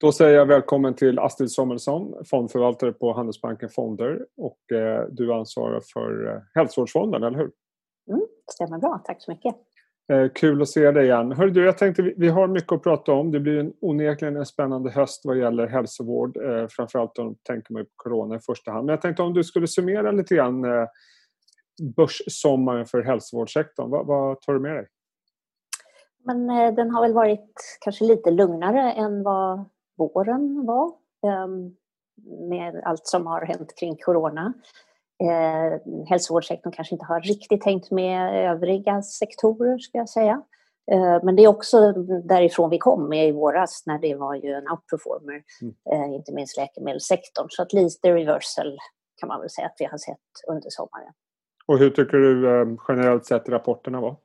Då säger jag välkommen till Astrid Samuelsson, fondförvaltare på Handelsbanken Fonder och eh, du ansvarar för eh, Hälsovårdsfonden, eller hur? Mm, stämmer bra, tack så mycket. Eh, kul att se dig igen. Hör du, jag tänkte, vi har mycket att prata om. Det blir en, onekligen en spännande höst vad gäller hälsovård. Eh, framförallt om tänker man på corona i första hand. Men jag tänkte om du skulle summera lite grann eh, börssommaren för hälsovårdssektorn. Va, vad tar du med dig? Men eh, den har väl varit kanske lite lugnare än vad våren var. Ehm, med allt som har hänt kring corona. Eh, hälsovårdssektorn kanske inte har riktigt hängt med övriga sektorer, ska jag säga. Eh, men det är också därifrån vi kom i våras när det var ju en outperformer, mm. eh, inte minst läkemedelssektorn. Så att lite reversal kan man väl säga att vi har sett under sommaren. Och hur tycker du generellt sett rapporterna var?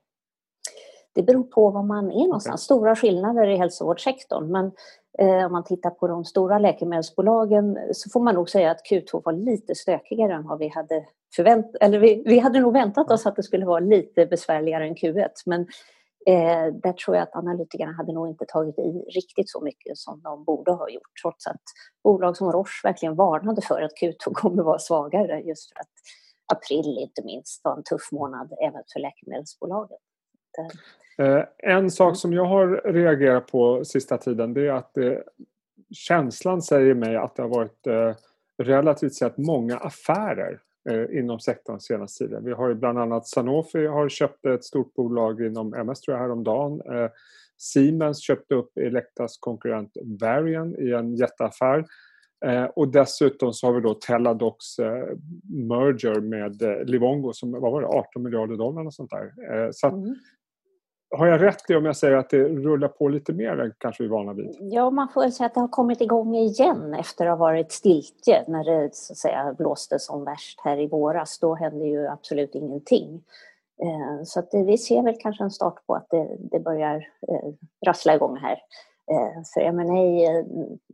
Det beror på var man är någonstans. Okay. Stora skillnader i hälsovårdssektorn. Men eh, om man tittar på de stora läkemedelsbolagen så får man nog säga att Q2 var lite stökigare än vad vi hade förväntat Eller vi, vi hade nog väntat oss att det skulle vara lite besvärligare än Q1. Men eh, där tror jag att analytikerna hade nog inte tagit i riktigt så mycket som de borde ha gjort. Trots att bolag som Roche verkligen varnade för att Q2 kommer vara svagare just för att april inte minst var en tuff månad även för läkemedelsbolagen. Eh, en sak som jag har reagerat på sista tiden det är att eh, känslan säger mig att det har varit eh, relativt sett många affärer inom sektorn senaste tiden. Vi har ju bland annat Sanofi har köpt ett stort bolag inom MS tror jag häromdagen. Siemens köpte upp Elektas konkurrent Varian i en jätteaffär. och dessutom så har vi då Teladocs merger med Livongo som vad var det, 18 miljarder dollar och sånt där. så mm har jag rätt i om jag säger att det rullar på lite mer än kanske vi är vana vid? Ja, man får väl säga att det har kommit igång igen efter att ha varit stiltje när det så att säga, blåste som värst här i våras. Då hände ju absolut ingenting. Eh, så att vi ser väl kanske en start på att det, det börjar eh, rassla igång här. Eh, för M&A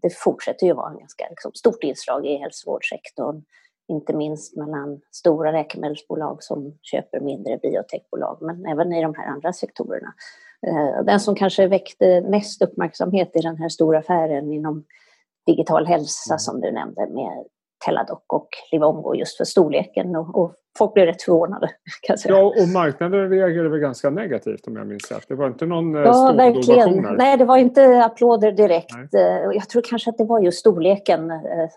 det fortsätter ju vara ett ganska liksom, stort inslag i hälsovårdssektorn inte minst mellan stora läkemedelsbolag som köper mindre biotechbolag, men även i de här andra sektorerna. Eh, den som kanske väckte mest uppmärksamhet i den här stora affären inom digital hälsa mm. som du nämnde med Teladoc och Livongo just för storleken och, och folk blev rätt förvånade. Ja, och marknaden reagerade väl ganska negativt om jag minns rätt. Det var inte någon eh, ja, stor verkligen. Nej, det var inte applåder direkt. Nej. Eh, jag tror kanske att det var just storleken eh,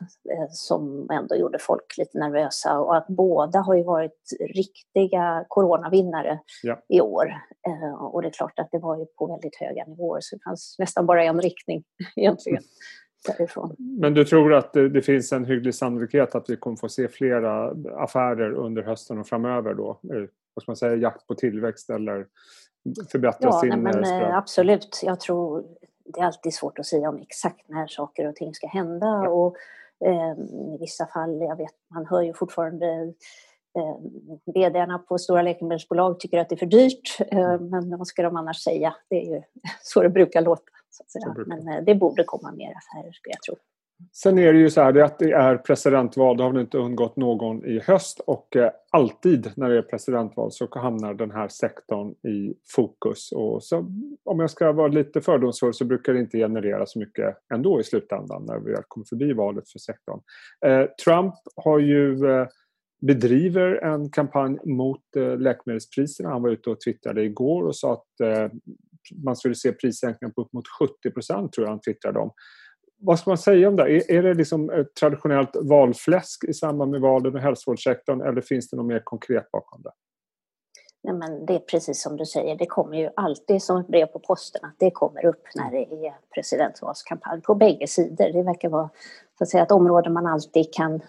som ändå gjorde folk lite nervösa och att båda har ju varit riktiga coronavinnare ja. i år. Och det är klart att det var ju på väldigt höga nivåer så det fanns nästan bara en riktning egentligen därifrån. Men du tror att det, det, finns en hygglig sannolikhet att vi kommer få se flera affärer under hösten och framöver då? Eh, vad ska man säga, jakt på tillväxt eller förbättra ja, sin... Nej, men, eh, absolut. Jag tror det är alltid svårt att säga om exakt när saker och ting ska hända. Ja. Och, eh, I vissa fall, jag vet, man hör ju fortfarande eh, vdarna på stora läkemedelsbolag tycker att det är för dyrt. Eh, mm. men vad ska de annars säga? Det är ju så det brukar låta. Så att säga. Men eh, det borde komma mer affärer skulle jag tro. Sen är det ju så här att det är presidentval, det har väl inte undgått någon i höst och eh, alltid när det är presidentval så hamnar den här sektorn i fokus. Och så, om jag ska vara lite fördomsfull så brukar det inte generera så mycket ändå i slutändan när vi kommer förbi valet för sektorn. Eh, Trump har ju eh, bedriver en kampanj mot eh, läkemedelspriserna. Han var ute och twittrade igår och sa att eh, man skulle se prissänkningar på upp mot 70 procent tror jag han twittrade om. Vad ska man säga om det? Är, är det liksom ett traditionellt valfläsk i samband med valen och hälsovårdssektorn eller finns det något mer konkret bakom det? Nej, men det är precis som du säger, det kommer ju alltid som ett brev på posten att det kommer upp när det är presidentvalskampanj på bägge sidor. Det verkar vara så att säga, ett område man alltid kan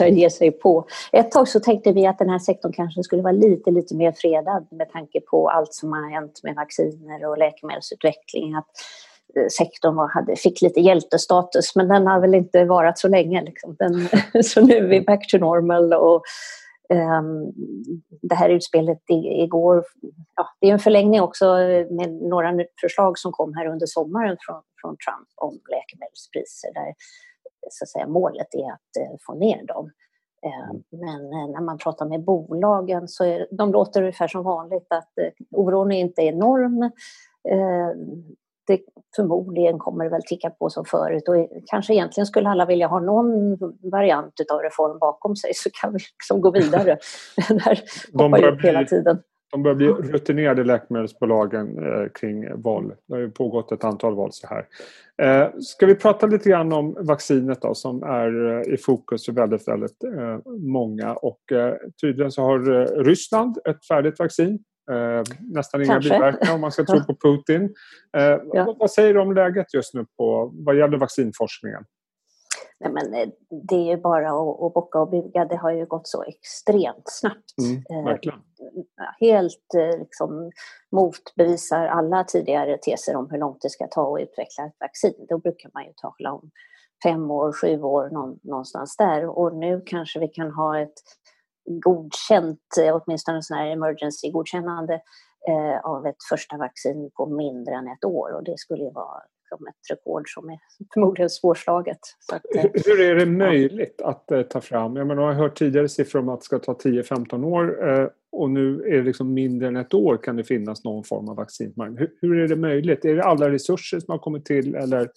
ge sig på. Ett tag så tänkte vi att den här sektorn kanske skulle vara lite, lite mer fredad med tanke på allt som har hänt med vacciner och läkemedelsutveckling. Att eh, sektorn var, hade, fick lite hjältestatus men den har väl inte varat så länge. Liksom. Den, så nu är vi back to normal och um, det här utspelet igår, ja, det är en förlängning också med några förslag som kom här under sommaren från, från Trump om läkemedelspriser där så att säga, målet är att eh, få ner dem. Eh, mm. Men eh, när man pratar med bolagen så är, de låter ungefär som vanligt att oron är inte enorm. det förmodligen kommer väl ticka på som förut och kanske egentligen skulle alla vilja ha någon variant av reform bakom sig så kan vi liksom gå vidare. Den här hoppar upp hela tiden. De börjar bli rutinerade läkemedelsbolagen eh, kring val. Det har ju pågått ett antal val så här. Eh, ska vi prata lite grann om vaccinet då som är eh, i fokus för väldigt, väldigt många och tydligen så har Ryssland ett färdigt vaccin. Nästan inga biverkningar om man ska tro på Putin. ja. vad, vad säger du om läget just nu på, vad gäller vaccinforskningen? Nej, men eh, det är ju bara att, att bocka och buga. Det har ju gått så extremt snabbt. Mm, eh, Helt eh, liksom, motbevisar alla tidigare teser om hur långt det ska ta att utveckla ett vaccin. Då brukar man ju tala om fem år, sju år någonstans där. Och nu kanske vi kan ha ett godkänt, åtminstone sån här emergency-godkännande av ett första vaccin på mindre än ett år. Och det skulle ju vara liksom ett rekord som är förmodligen svårslaget. Att, Hur är det möjligt att eh, ta fram? Jag, menar, jag har hört tidigare siffror om att det ska ta 10-15 år eh, och nu är det liksom mindre än ett år kan det finnas någon form av vaccin. Hur, hur är det möjligt? Är det alla resurser som har kommit till eller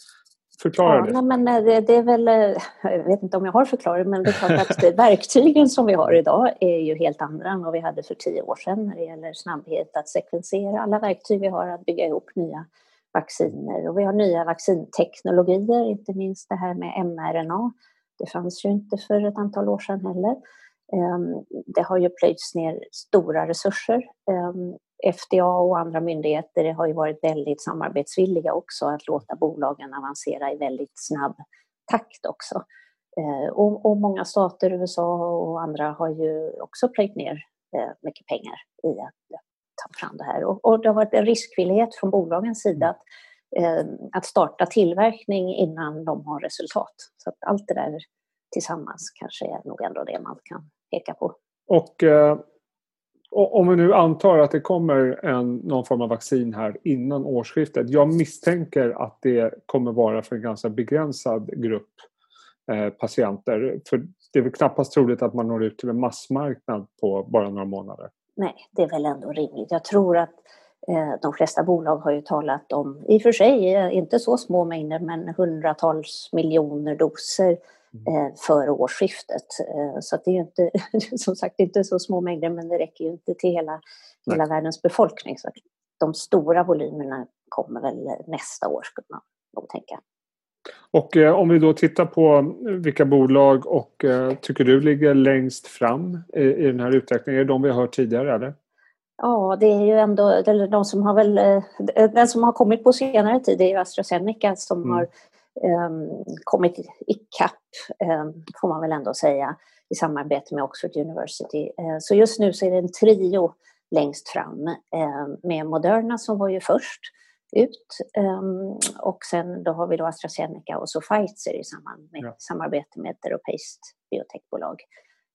Förklara ja, det. Men eh, det, är väl, eh, jag vet inte om jag har förklarat men det är klart att verktygen som vi har idag är ju helt andra än vad vi hade för tio år sedan när det gäller snabbhet att sekvensera. Alla verktyg vi har att bygga ihop nya vacciner och vi har nya vaccinteknologier, inte minst det här med mRNA. Det fanns ju inte för ett antal år sedan heller. Ehm, det har ju plöjts ner stora resurser. FDA och andra myndigheter har ju varit väldigt samarbetsvilliga också att låta bolagen avancera i väldigt snabb takt också. Eh, och, och, många stater, USA och andra har ju också plöjt ner eh, mycket pengar i att ta fram det här. Och, och det har varit en riskvillighet från bolagens sida att, eh, att starta tillverkning innan de har resultat. Så att allt det där tillsammans kanske är nog ändå det man kan peka på. Och om vi nu antar att det kommer en, någon form av vaccin här innan årsskiftet. Jag misstänker att det kommer vara för en ganska begränsad grupp eh, patienter. För det är väl knappast troligt att man når ut till en massmarknad på bara några månader nej, det är väl ändå rimligt. Jag tror att eh, de flesta bolag har ju talat om, i och för sig eh, inte så små mängder, men hundratals miljoner doser eh, före årsskiftet. Eh, så det är ju inte, som sagt, inte så små mängder, men det räcker ju inte till hela, hela världens befolkning. Så de stora volymerna kommer väl nästa år, skulle man nog tänka. Och eh, om vi då tittar på vilka bolag och eh, tycker du ligger längst fram i, i den här utvecklingen? Är det de vi har hört tidigare eller? Ja, det är ju ändå de som har väl, eh, den som har kommit på senare tid är ju AstraZeneca som mm. har kommit ikapp, um, får man väl ändå säga, i samarbete med Oxford University. Uh, så just nu så är det en trio längst fram uh, med Moderna som var ju först ut. Och sen då har vi då AstraZeneca och så Pfizer i samband med, ja. samarbete med ett europeiskt biotechbolag.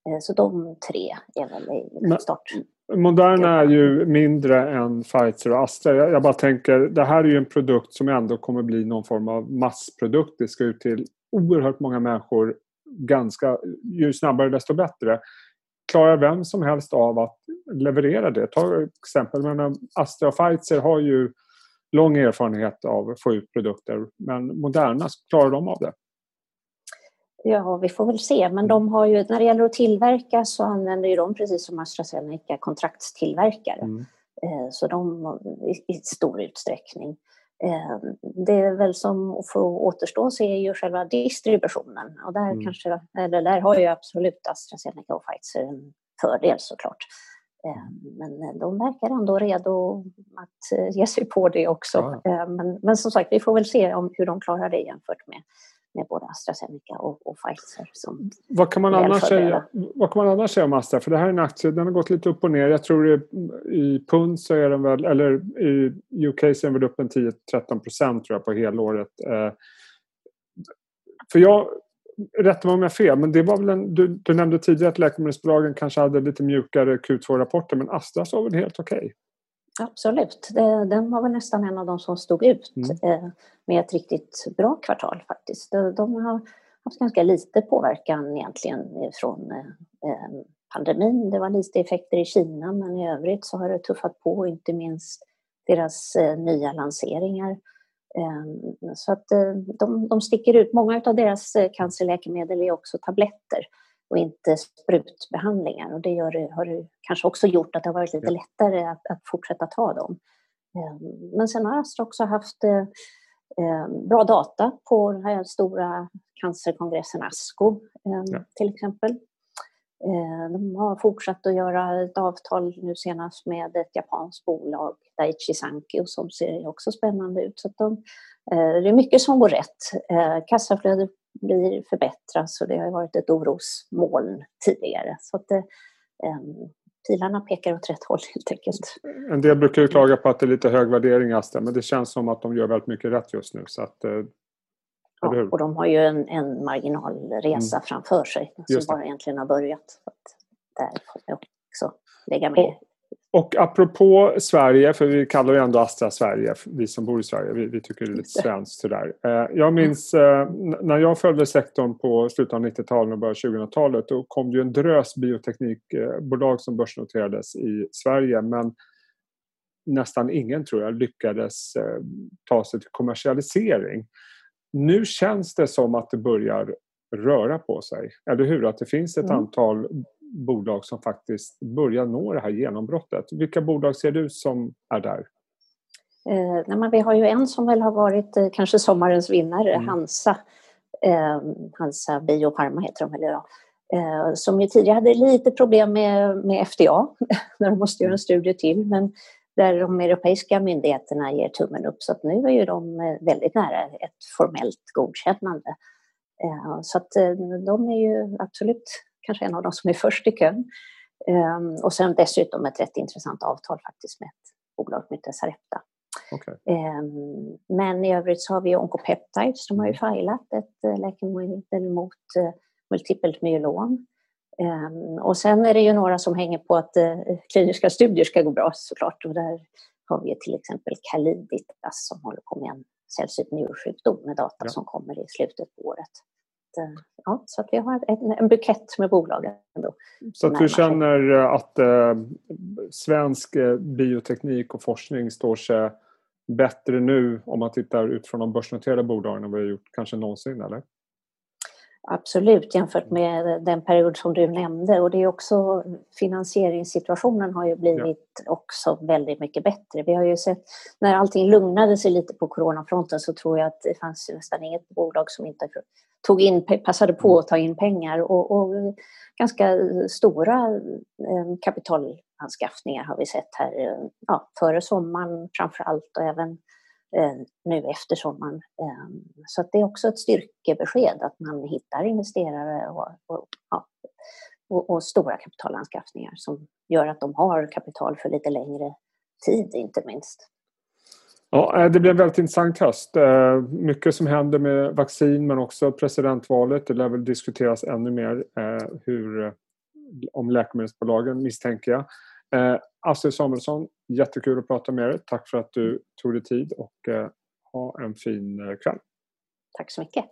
Uh, så de tre är väl i start. Moderna är ju mindre än Pfizer och Astra. Jag, bara tänker, det här är ju en produkt som ändå kommer bli någon form av massprodukt. Det ska ut till oerhört många människor ganska, ju snabbare desto bättre. Klarar vem som helst av att leverera det? Ta exempel, men Astra och Pfizer har ju lång erfarenhet av att få ut produkter. Men Moderna, klarar de av det? Ja, vi får väl se. Men de har ju, när det gäller att tillverka så använder ju de precis som AstraZeneca kontraktstillverkare. Mm. Eh, så de i stor utsträckning. Eh, det är väl som får återstå så är ju själva distributionen och där, mm. kanske, eller där har ju absolut AstraZeneca och Pfizer en fördel såklart. Eh, men eh, de verkar ändå redo att ge sig på det också. Ja. Men, men som sagt, vi får väl se om hur de klarar det jämfört med, med både AstraZeneca och, och Pfizer. Som vad, kan man annars säga, vad kan man annars säga om Astra? För det här är en aktie, den har gått lite upp och ner. Jag tror det, i pund så är den väl, eller i UK så är den väl upp en 10-13 procent tror jag på helåret. För jag rätta mig om jag har fel, men det var väl en, du, du nämnde tidigare att läkemedelsbolagen kanske hade lite mjukare Q2-rapporter, men Astra var väl helt okej? Okay. Absolut, den var väl nästan en av de som stod ut mm. eh, med ett riktigt bra kvartal faktiskt. De, har haft ganska lite påverkan egentligen från eh, pandemin. Det var lite effekter i Kina, men i övrigt så har det tuffat på, inte minst deras eh, nya lanseringar Så att de, de sticker ut. Många av deras cancerläkemedel är också tabletter och inte sprutbehandlingar. Och det gör, har kanske också gjort att det har varit lite lättare att, att fortsätta ta dem. Men sen har Astra också haft bra data på den här stora cancerkongressen ASCO ja. till exempel. Eh, de har fortsatt att göra ett avtal nu senast med ett japanskt bolag, Daiichi Sankyo, som ser också spännande ut. Så de, eh, det är mycket som går rätt. Eh, kassaflödet blir förbättras och det har varit ett orosmoln tidigare. Så att det, pilarna pekar åt rätt håll helt enkelt. En del brukar ju klaga på att det är lite hög värdering Astra, men det känns som att de gör väldigt mycket rätt just nu. Så att, Ja, och de har ju en, en marginalresa mm. framför sig som bara egentligen har börjat. Så där får jag också lägga med. Och, apropå Sverige, för vi kallar ju ändå Astra Sverige, vi som bor i Sverige, vi, vi tycker det är lite svenskt sådär. Eh, jag minns eh, när jag följde sektorn på slutet av 90-talet och början av 2000-talet då kom det ju en drös bioteknikbolag som börsnoterades i Sverige men nästan ingen tror jag lyckades eh, ta sig till kommersialisering. Nu känns det som att det börjar röra på sig, eller hur? Att det finns ett mm. antal bolag som faktiskt börjar nå det här genombrottet. Vilka bolag ser du som är där? Eh, nej, vi har ju en som väl har varit eh, kanske sommarens vinnare, mm. Hansa. Eh, Hansa Biofarma heter de väl idag. Eh, som ju tidigare hade lite problem med, med FDA, när de måste göra en studie till. Men där de europeiska myndigheterna ger tummen upp. Så att nu är ju de eh, väldigt nära ett formellt godkännande. Eh, så att eh, de är ju absolut kanske en av de som är först i kön. Ehm, och sen dessutom ett rätt intressant avtal faktiskt med ett bolag som heter Sarepta. Okay. Ehm, men i övrigt så har vi Oncopeptides, de har ju filat ett läkemedel mot multipelt myelom. Ehm, och sen är det ju några som hänger på att eh, kliniska studier ska gå bra såklart. Och där har vi till exempel Caliditas som håller på med en sällsynt njursjukdom med data ja. som kommer i slutet på året. Ja, så att vi har en, en bukett med bolag. Ändå, så att du känner att eh, svensk eh, bioteknik och forskning står sig bättre nu om man tittar utifrån de börsnoterade bolagen än vad vi har gjort kanske någonsin, eller? Absolut, jämfört med den period som du nämnde. Och det är också, finansieringssituationen har ju blivit ja. också väldigt mycket bättre. Vi har ju sett, när allting lugnade sig lite på coronafronten så tror jag att det fanns nästan inget bolag som inte tog in, passade på att ta in pengar. Och, och ganska stora eh, kapitalanskaffningar har vi sett här ja, före sommaren framför allt och även Eh, Eh, nu efter sommaren. Ehm, så det är också ett styrkebesked att man hittar investerare och, och, ja, och, och, stora kapitalanskaffningar som gör att de har kapital för lite längre tid, inte minst. Ja, eh, det blir en väldigt intressant höst. Eh, mycket som händer med vaccin men också presidentvalet. Det lär väl diskuteras ännu mer hur, om läkemedelsbolagen misstänker jag. Astrid Samuelsson, jättekul att prata med dig. Tack för att du tog dig tid och eh, ha en fin eh, kväll. Tack så mycket.